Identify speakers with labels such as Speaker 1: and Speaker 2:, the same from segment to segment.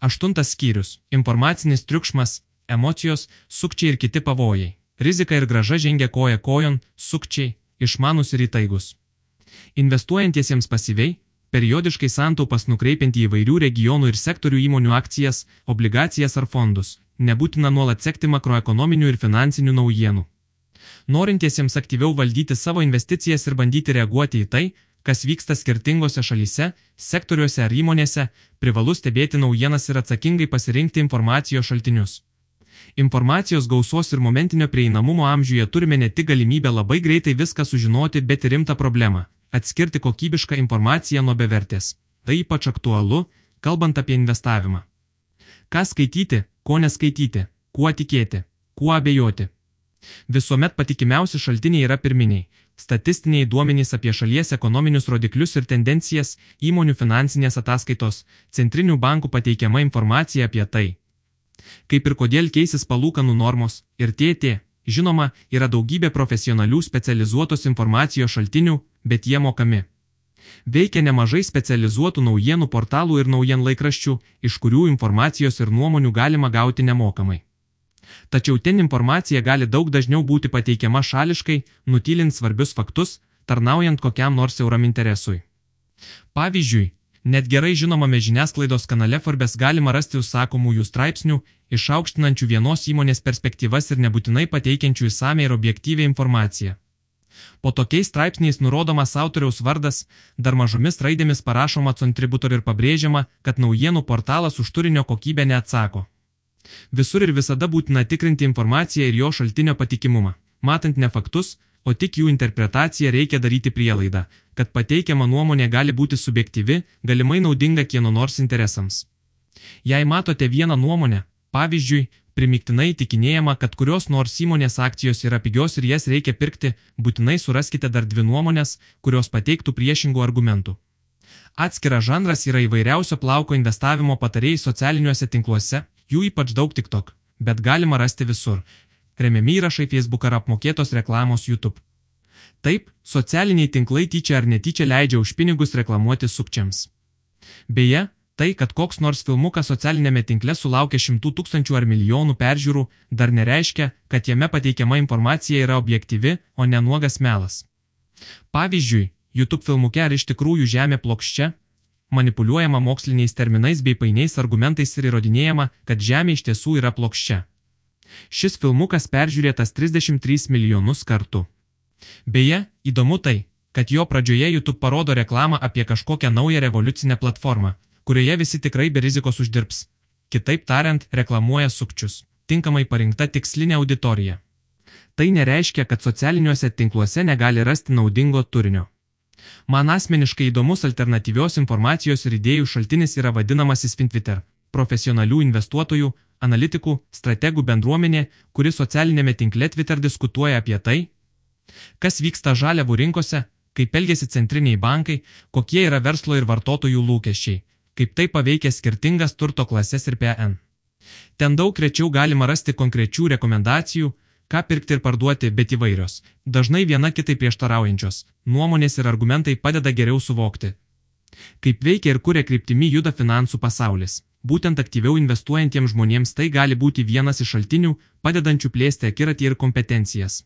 Speaker 1: Aštuntas skyrius - informacinis triukšmas, emocijos, sukčiai ir kiti pavojai. Rizika ir graža žengia koja kojon, sukčiai, išmanus ir įtaigus. Investuojantiesiems pasyviai, periodiškai santaupas nukreipiant į įvairių regionų ir sektorių įmonių akcijas, obligacijas ar fondus, nebūtina nuolat sekti makroekonominių ir finansinių naujienų. Norintiesiems aktyviau valdyti savo investicijas ir bandyti reaguoti į tai, kas vyksta skirtingose šalyse, sektoriuose ar įmonėse, privalu stebėti naujienas ir atsakingai pasirinkti informacijos šaltinius. Informacijos gausos ir momentinio prieinamumo amžiuje turime ne tik galimybę labai greitai viską sužinoti, bet ir rimtą problemą - atskirti kokybišką informaciją nuo bevertės. Tai ypač aktualu, kalbant apie investavimą. Ką skaityti, ko neskaityti, kuo tikėti, kuo abejoti. Visuomet patikimiausi šaltiniai yra pirminiai - statistiniai duomenys apie šalies ekonominius rodiklius ir tendencijas, įmonių finansinės ataskaitos, centrinių bankų pateikiama informacija apie tai. Kaip ir kodėl keisis palūkanų normos ir TT, žinoma, yra daugybė profesionalių specializuotos informacijos šaltinių, bet jie mokami. Veikia nemažai specializuotų naujienų portalų ir naujienlaikraščių, iš kurių informacijos ir nuomonių galima gauti nemokamai. Tačiau ten informacija gali daug dažniau būti pateikiama šališkai, nutylint svarbius faktus, tarnaujant kokiam nors euram interesui. Pavyzdžiui, net gerai žinomame žiniasklaidos kanale Forbes galima rasti užsakomųjų straipsnių, išaukštinančių vienos įmonės perspektyvas ir nebūtinai pateikiančių įsame ir objektyvę informaciją. Po tokiais straipsniais nurodomas autoriaus vardas, dar mažomis raidėmis parašoma contributor ir pabrėžiama, kad naujienų portalas už turinio kokybę neatsako. Visur ir visada būtina tikrinti informaciją ir jo šaltinio patikimumą. Matant ne faktus, o tik jų interpretaciją reikia daryti prielaidą, kad pateikiama nuomonė gali būti subjektyvi, galimai naudinga kieno nors interesams. Jei matote vieną nuomonę, pavyzdžiui, primiktinai tikinėjama, kad kurios nors įmonės akcijos yra pigios ir jas reikia pirkti, būtinai suraskite dar dvi nuomonės, kurios pateiktų priešingų argumentų. Atskiras žanras yra įvairiausio plauko investavimo patarėjai socialiniuose tinkluose, jų ypač daug TikTok, bet galima rasti visur. Remiami įrašai Facebook ar apmokėtos reklamos YouTube. Taip, socialiniai tinklai tyčia ar netyčia leidžia už pinigus reklamuoti sukčiams. Beje, tai, kad koks nors filmukas socialinėme tinkle sulaukia šimtų tūkstančių ar milijonų peržiūrų, dar nereiškia, kad jame pateikiama informacija yra objektyvi, o ne nuogas melas. Pavyzdžiui, YouTube filmuke ar iš tikrųjų žemė plokščia, manipuliuojama moksliniais terminais bei painiais argumentais ir įrodinėjama, kad Žemė iš tiesų yra plokščia. Šis filmukas peržiūrėtas 33 milijonus kartų. Beje, įdomu tai, kad jo pradžioje YouTube parodo reklamą apie kažkokią naują revoliucinę platformą, kurioje visi tikrai be rizikos uždirbs. Kitaip tariant, reklamuoja sukčius. Tinkamai parinkta tikslinė auditorija. Tai nereiškia, kad socialiniuose tinkluose negali rasti naudingo turinio. Man asmeniškai įdomus alternatyvios informacijos ir idėjų šaltinis yra vadinamasis Fintwitter - profesionalių investuotojų, analitikų, strategų bendruomenė, kuri socialinėme tinkle Twitter diskutuoja apie tai, kas vyksta žaliavų rinkose, kaip elgesi centriniai bankai, kokie yra verslo ir vartotojų lūkesčiai, kaip tai paveikia skirtingas turto klases ir PN. Ten daug rečiau galima rasti konkrečių rekomendacijų, ką pirkti ir parduoti, bet įvairios, dažnai viena kitai prieštaraujančios, nuomonės ir argumentai padeda geriau suvokti. Kaip veikia ir kuria kryptimi juda finansų pasaulis. Būtent aktyviau investuojantiems žmonėms tai gali būti vienas iš šaltinių, padedančių plėsti akiratį ir kompetencijas.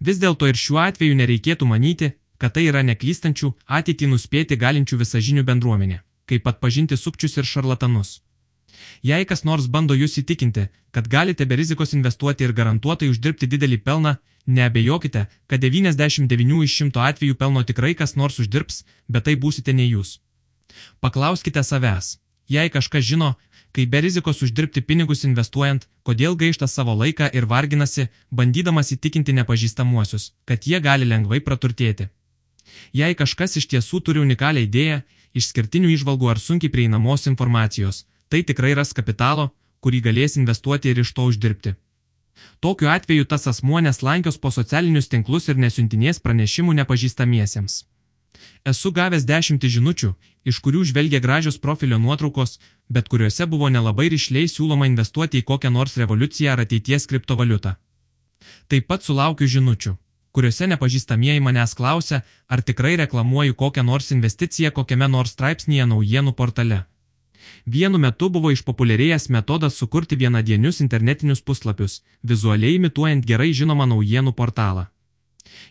Speaker 1: Vis dėlto ir šiuo atveju nereikėtų manyti, kad tai yra neklystančių, ateitį nuspėti galinčių visažinių bendruomenė, kaip atpažinti sukčius ir šarlatanus. Jei kas nors bando jūs įtikinti, kad galite be rizikos investuoti ir garantuotai uždirbti didelį pelną, neabejokite, kad 99 iš 100 atvejų pelno tikrai kas nors uždirbs, bet tai būsite ne jūs. Paklauskite savęs, jei kažkas žino, kaip be rizikos uždirbti pinigus investuojant, kodėl gaišta savo laiką ir varginasi, bandydamas įtikinti nepažįstamuosius, kad jie gali lengvai praturtėti. Jei kažkas iš tiesų turi unikalią idėją, išskirtinių išvalgų ar sunkiai prieinamos informacijos, tai tikrai ras kapitalo, kurį galės investuoti ir iš to uždirbti. Tokiu atveju tas asmuo neslankios po socialinius tinklus ir nesiuntinės pranešimų nepažįstamiesiems. Esu gavęs dešimtį žinučių, iš kurių žvelgia gražios profilio nuotraukos, bet kuriuose buvo nelabai ryšliai siūloma investuoti į kokią nors revoliuciją ar ateities kriptovaliutą. Taip pat sulaukiu žinučių, kuriuose nepažįstamieji manęs klausia, ar tikrai reklamuoju kokią nors investiciją kokiame nors straipsnėje naujienų portale. Vienu metu buvo išpopuliarėjęs metodas sukurti vienadienius internetinius puslapius, vizualiai imituojant gerai žinomą naujienų portalą.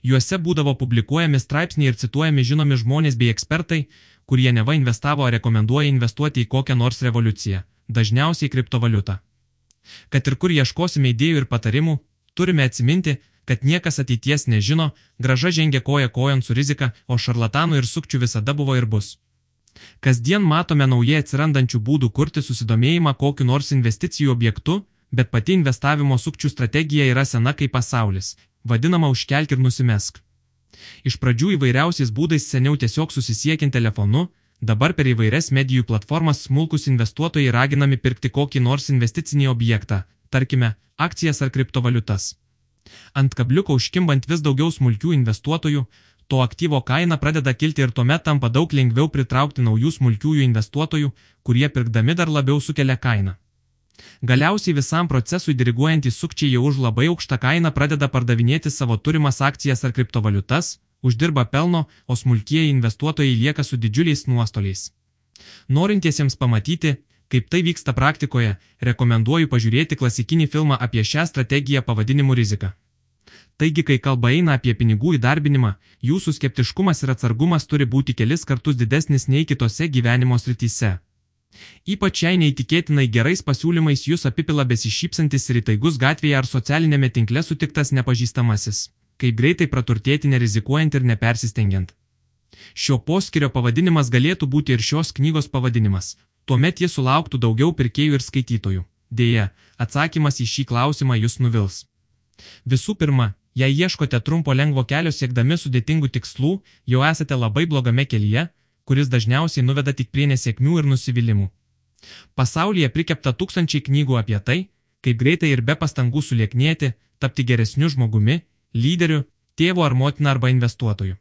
Speaker 1: Juose būdavo publikuojami straipsniai ir cituojami žinomi žmonės bei ekspertai, kurie neva investavo ar rekomenduoja investuoti į kokią nors revoliuciją, dažniausiai kriptovaliutą. Kad ir kur ieškosime idėjų ir patarimų, turime atsiminti, kad niekas ateities nežino, graža žengia koja kojon su rizika, o šarlatanų ir sukčių visada buvo ir bus. Kasdien matome naujai atsirandančių būdų kurti susidomėjimą kokiu nors investicijų objektu, bet pati investavimo sukčių strategija yra sena kaip pasaulis, vadinama užkelk ir nusimesk. Iš pradžių įvairiausiais būdais seniau tiesiog susisiekiant telefonu, dabar per įvairias medijų platformas smulkus investuotojai raginami pirkti kokį nors investicinį objektą, tarkime, akcijas ar kriptovaliutas. Ant kabliuko užkimbant vis daugiau smulkių investuotojų, to aktyvo kaina pradeda kilti ir tuomet tampa daug lengviau pritraukti naujų smulkiųjų investuotojų, kurie pirkdami dar labiau sukelia kainą. Galiausiai visam procesui diriguojantys sukčiai jau už labai aukštą kainą pradeda pardavinėti savo turimas akcijas ar kriptovaliutas, uždirba pelno, o smulkieji investuotojai lieka su didžiuliais nuostoliais. Norintiesiems pamatyti, kaip tai vyksta praktikoje, rekomenduoju pažiūrėti klasikinį filmą apie šią strategiją pavadinimu rizika. Taigi, kai kalba eina apie pinigų įdarbinimą, jūsų skeptiškumas ir atsargumas turi būti kelis kartus didesnis nei kitose gyvenimo srityse. Ypač jei neįtikėtinai gerais pasiūlymais jūs apipila besišypsantis ir įtaigus gatvėje ar socialinėme tinkle sutiktas nepažįstamasis. Kaip greitai praturtėti nerizikuojant ir nepersistengiant. Šio poskirio pavadinimas galėtų būti ir šios knygos pavadinimas. Tuomet jis sulauktų daugiau pirkėjų ir skaitytojų. Deja, atsakymas į šį klausimą jūs nuvils. Visų pirma, Jei ieškote trumpo lengvo kelio siekdami sudėtingų tikslų, jau esate labai blogame kelyje, kuris dažniausiai nuveda tik prie nesėkmių ir nusivylimų. Pasaulyje prikepta tūkstančiai knygų apie tai, kaip greitai ir be pastangų sulieknėti, tapti geresniu žmogumi, lyderiu, tėvu ar motina arba investuotoju.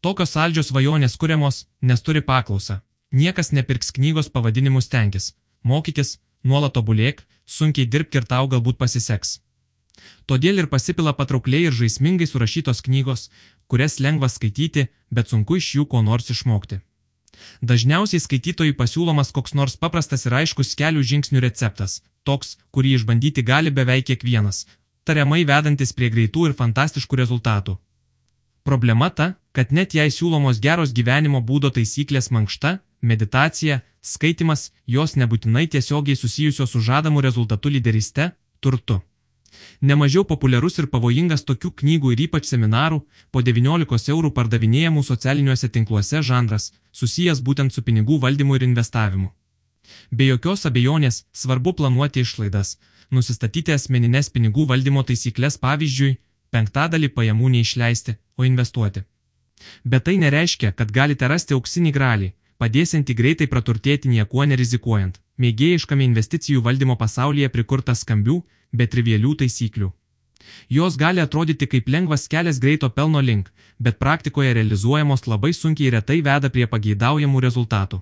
Speaker 1: Tokios saldžios svajonės kuriamos, nes turi paklausą. Niekas nepirks knygos pavadinimus tenkis. Mokykis, nuolat tobulėk, sunkiai dirbk ir tau galbūt pasiseks. Todėl ir pasipila patraukliai ir žaismingai surašytos knygos, kurias lengva skaityti, bet sunku iš jų ko nors išmokti. Dažniausiai skaitytojui pasiūlomas koks nors paprastas ir aiškus kelių žingsnių receptas, toks, kurį išbandyti gali beveik kiekvienas, tariamai vedantis prie greitų ir fantastiškų rezultatų. Problema ta, kad net jei siūlomos geros gyvenimo būdo taisyklės mankšta, meditacija, skaitimas, jos nebūtinai tiesiogiai susijusios su žadamu rezultatu lyderyste, turtu. Nemažiau populiarus ir pavojingas tokių knygų ir ypač seminarų, po 19 eurų pardavinėjamų socialiniuose tinkluose žanras, susijęs būtent su pinigų valdymu ir investavimu. Be jokios abejonės, svarbu planuoti išlaidas, nusistatyti asmeninės pinigų valdymo taisyklės pavyzdžiui, penktadalį pajamų neišleisti, o investuoti. Bet tai nereiškia, kad galite rasti auksinį gralį, padėsinti greitai praturtėti niekuo nerizikuojant. Mėgėjiškame investicijų valdymo pasaulyje prikurta skambių, bet trivialių taisyklių. Jos gali atrodyti kaip lengvas kelias greito pelno link, bet praktikoje realizuojamos labai sunkiai retai veda prie pageidaujamų rezultatų.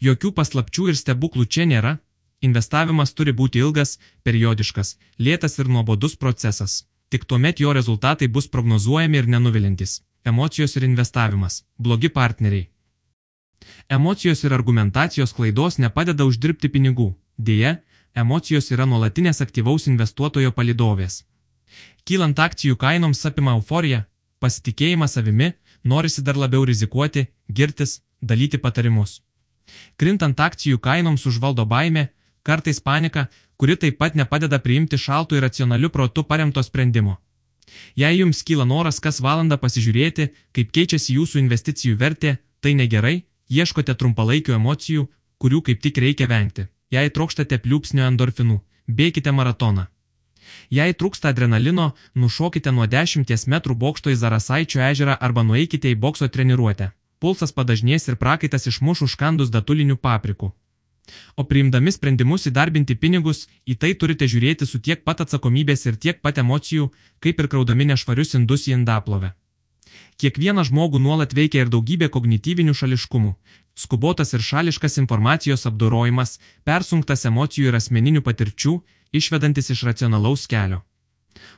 Speaker 1: Jokių paslapčių ir stebuklų čia nėra, investavimas turi būti ilgas, periodiškas, lėtas ir nuobodus procesas. Tik tuomet jo rezultatai bus prognozuojami ir nenuvilintis. Emocijos ir investavimas - blogi partneriai. Emocijos ir argumentacijos klaidos nepadeda uždirbti pinigų. Deja, emocijos yra nuolatinės aktyvaus investuotojo palidovės. Kylant akcijų kainoms apima euforija, pasitikėjimas savimi, norisi dar labiau rizikuoti, girtis, dalyti patarimus. Krintant akcijų kainoms užvaldo baime, kartais panika, kuri taip pat nepadeda priimti šaltų ir racionalių protų paremto sprendimo. Jei jums kyla noras kas valandą pasižiūrėti, kaip keičiasi jūsų investicijų vertė, tai negerai, ieškote trumpalaikių emocijų, kurių kaip tik reikia vengti. Jei trokštate pliūpsnio endorfinų, bėkite maratoną. Jei trūksta adrenalino, nušokite nuo 10 metrų bokšto į Zarasaičio ežerą arba nueikite į bokso treniruotę. Pulsas padažnės ir prakaitas išmuš užkandus datulinių paprikų. O priimdami sprendimus įdarbinti pinigus, į tai turite žiūrėti su tiek pat atsakomybės ir tiek pat emocijų, kaip ir kraudami nešvarius indus į indaplovę. Kiekvieną žmogų nuolat veikia ir daugybė kognityvinių šališkumų, skubotas ir šališkas informacijos apdorojimas, persunktas emocijų ir asmeninių patirčių, išvedantis iš racionalaus kelio.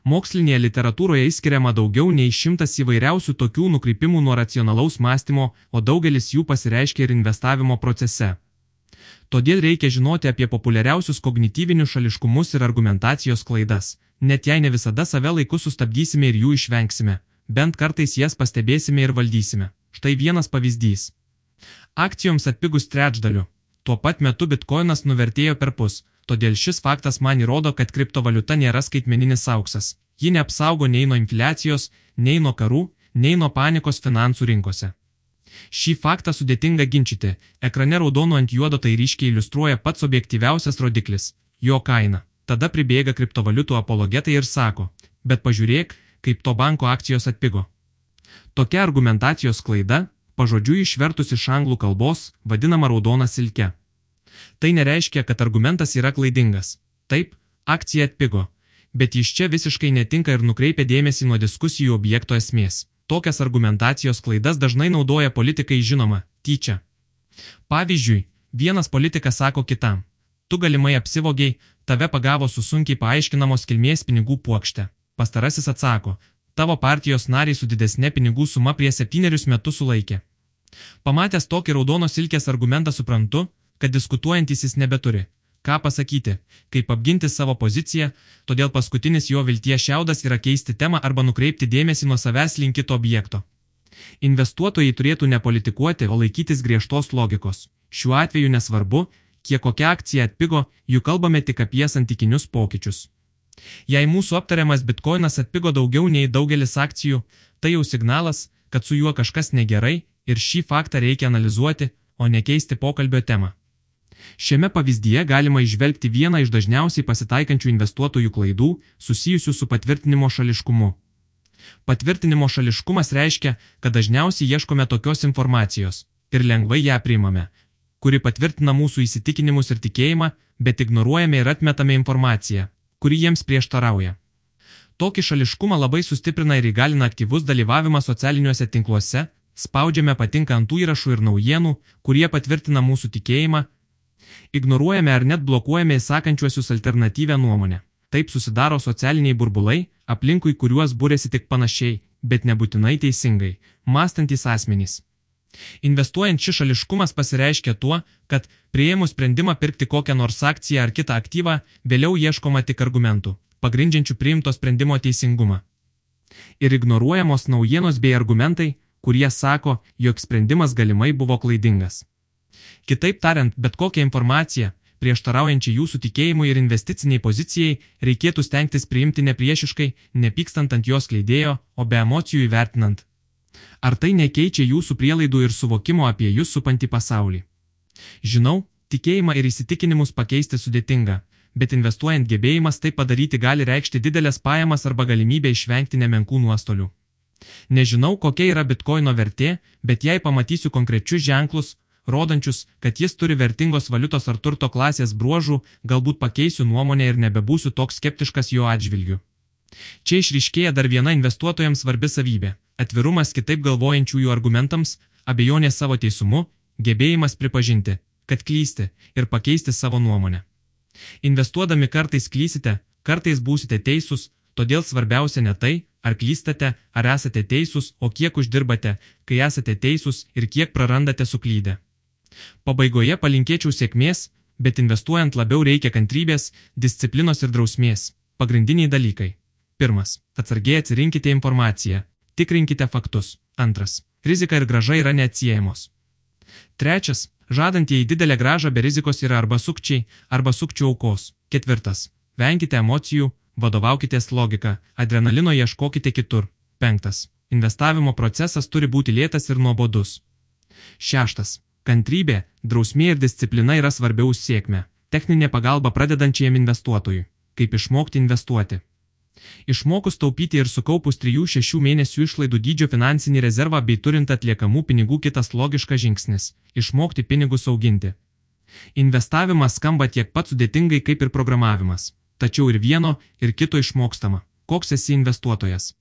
Speaker 1: Mokslinėje literatūroje įskiriama daugiau nei šimtas įvairiausių tokių nukrypimų nuo racionalaus mąstymo, o daugelis jų pasireiškia ir investavimo procese. Todėl reikia žinoti apie populiariausius kognityvinius šališkumus ir argumentacijos klaidas, net jei ne visada save laiku sustabdysime ir jų išvengsime, bent kartais jas pastebėsime ir valdysime. Štai vienas pavyzdys. Akcijoms atpigus trečdaliu. Tuo pat metu bitkoinas nuvertėjo per pus, todėl šis faktas man įrodo, kad kriptovaliuta nėra skaitmeninis auksas. Ji neapsaugo nei nuo infliacijos, nei nuo karų, nei nuo panikos finansų rinkose. Šį faktą sudėtinga ginčyti, ekrane raudonu ant juodo tai ryškiai iliustruoja pats objektyviausias rodiklis - jo kaina. Tada pribėga kriptovaliutų apologetai ir sako, bet pažiūrėk, kaip to banko akcijos atpigo. Tokia argumentacijos klaida, pažodžiui išvertus iš anglų kalbos, vadinama raudona silke. Tai nereiškia, kad argumentas yra klaidingas. Taip, akcija atpigo. Bet iš čia visiškai netinka ir nukreipia dėmesį nuo diskusijų objekto esmės. Tokias argumentacijos klaidas dažnai naudoja politikai žinoma, tyčia. Pavyzdžiui, vienas politikas sako kitam, tu galimai apsivogiai, tave pagavo su sunkiai paaiškinamos kilmės pinigų puokšte. Pastarasis atsako, tavo partijos nariai su didesnė pinigų suma prie septynerius metus sulaikė. Pamatęs tokį raudonos silkės argumentą suprantu, kad diskutuojantis jis nebeturi. Ką pasakyti, kaip apginti savo poziciją, todėl paskutinis jo vilties šiaudas yra keisti temą arba nukreipti dėmesį nuo savęs link kito objekto. Investuotojai turėtų nepolitikuoti, o laikytis griežtos logikos. Šiuo atveju nesvarbu, kiek kokia akcija atpigo, juk kalbame tik apie santykinius pokyčius. Jei mūsų aptariamas bitkoinas atpigo daugiau nei daugelis akcijų, tai jau signalas, kad su juo kažkas negerai ir šį faktą reikia analizuoti, o nekeisti pokalbio temą. Šiame pavyzdyje galima išvelgti vieną iš dažniausiai pasitaikančių investuotojų klaidų susijusių su patvirtinimo šališkumu. Patvirtinimo šališkumas reiškia, kad dažniausiai ieškome tokios informacijos ir lengvai ją priimame, kuri patvirtina mūsų įsitikinimus ir tikėjimą, bet ignoruojame ir atmetame informaciją, kuri jiems prieštarauja. Tokį šališkumą labai sustiprina ir įgalina aktyvus dalyvavimas socialiniuose tinkluose, spaudžiame patinka ant tų įrašų ir naujienų, kurie patvirtina mūsų tikėjimą, ignoruojame ar net blokuojame įsakančiuosius alternatyvę nuomonę. Taip susidaro socialiniai burbulai, aplinkui kuriuos būrėsi tik panašiai, bet nebūtinai teisingai, mąstantys asmenys. Investuojant šis šališkumas pasireiškia tuo, kad prieimus sprendimą pirkti kokią nors akciją ar kitą aktyvą, vėliau ieškoma tik argumentų, pagrindžiančių priimto sprendimo teisingumą. Ir ignoruojamos naujienos bei argumentai, kurie sako, jog sprendimas galimai buvo klaidingas. Kitaip tariant, bet kokią informaciją, prieštaraujančią jūsų tikėjimui ir investiciniai pozicijai, reikėtų stengtis priimti nepriešiškai, nepykstant ant jos leidėjo, o be emocijų įvertinant. Ar tai nekeičia jūsų prielaidų ir suvokimo apie jūs supantį pasaulį? Žinau, tikėjimą ir įsitikinimus pakeisti sudėtinga, bet investuojant gebėjimas tai padaryti gali reikšti didelės pajamas arba galimybę išvengti nemenkų nuostolių. Nežinau, kokia yra bitkoino vertė, bet jei pamatysiu konkrečius ženklus, rodančius, kad jis turi vertingos valiutos ar turto klasės bruožų, galbūt pakeisiu nuomonę ir nebebūsiu toks skeptiškas jo atžvilgiu. Čia išryškėja dar viena investuotojams svarbi savybė - atvirumas kitaip galvojančiųjų argumentams, abejonė savo teisumu, gebėjimas pripažinti, kad klysti ir pakeisti savo nuomonę. Investuodami kartais klysite, kartais būsite teisūs, todėl svarbiausia ne tai, ar klystate, ar esate teisūs, o kiek uždirbate, kai esate teisūs ir kiek prarandate suklydę. Pabaigoje palinkėčiau sėkmės, bet investuojant labiau reikia kantrybės, disciplinos ir drausmės. Pagrindiniai dalykai. Pirmas. Atsargiai atsirinkite informaciją. Tikrinkite faktus. Antras. Rizika ir graža yra neatsiejamos. Trečias. Žadantieji didelę gražą be rizikos yra arba sukčiai, arba sukčių aukos. Ketvirtas. Venkite emocijų, vadovaukitės logika, adrenalino ieškokite kitur. Penktas. Investavimo procesas turi būti lėtas ir nuobodus. Šeštas. Kantrybė, drausmė ir disciplina yra svarbiau už sėkmę. Techninė pagalba pradedančiam investuotojui. Kaip išmokti investuoti. Išmokus taupyti ir sukaupus 3-6 mėnesių išlaidų dydžio finansinį rezervą bei turint atliekamų pinigų kitas logiškas žingsnis - išmokti pinigus auginti. Investavimas skamba tiek pat sudėtingai kaip ir programavimas, tačiau ir vieno, ir kito išmokstama. Koks esi investuotojas?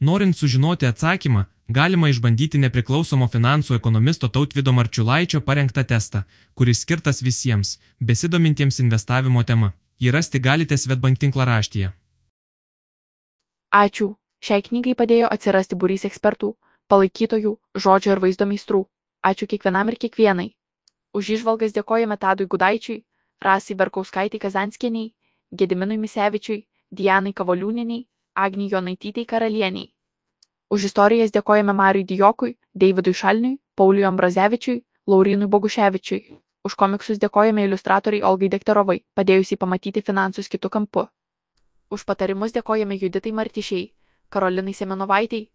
Speaker 1: Norint sužinoti atsakymą, galima išbandyti nepriklausomo finansų ekonomisto Tautvido Marčiulaičio parengtą testą, kuris skirtas visiems, besidomintiems investavimo tema. Jį rasti galite Svetbank tinklaraštyje.
Speaker 2: Ačiū. Šiai knygai padėjo atsirasti būrys ekspertų, palaikytojų, žodžio ir vaizdo meistrų. Ačiū kiekvienam ir kiekvienai. Už išvalgas dėkojame Tadui Gudaičiui, Rasai Verkauskaitai Kazanskieniai, Gediminui Misevičiui, Dianai Kavoliūniniai, Agnijai Jonaitytei Karalieniai. Už istorijas dėkojame Mariui Dijokui, Davidui Šalniui, Pauliui Ambrazevičiui, Laurinui Boguševičiui. Už komiksus dėkojame iliustratoriai Olgai Dekterovai, padėjusiai pamatyti finansus kitų kampu. Už patarimus dėkojame Juditai Martišiai, Karolinai Semenovaitei,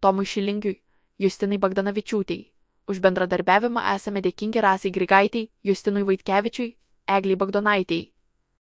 Speaker 2: Tomui Šilingiui, Justinai Bagdanavičiūtei. Už bendradarbiavimą esame dėkingi Rasai Grigaitei, Justinui Vaitkevičiui, Egliai Bagdonaitei,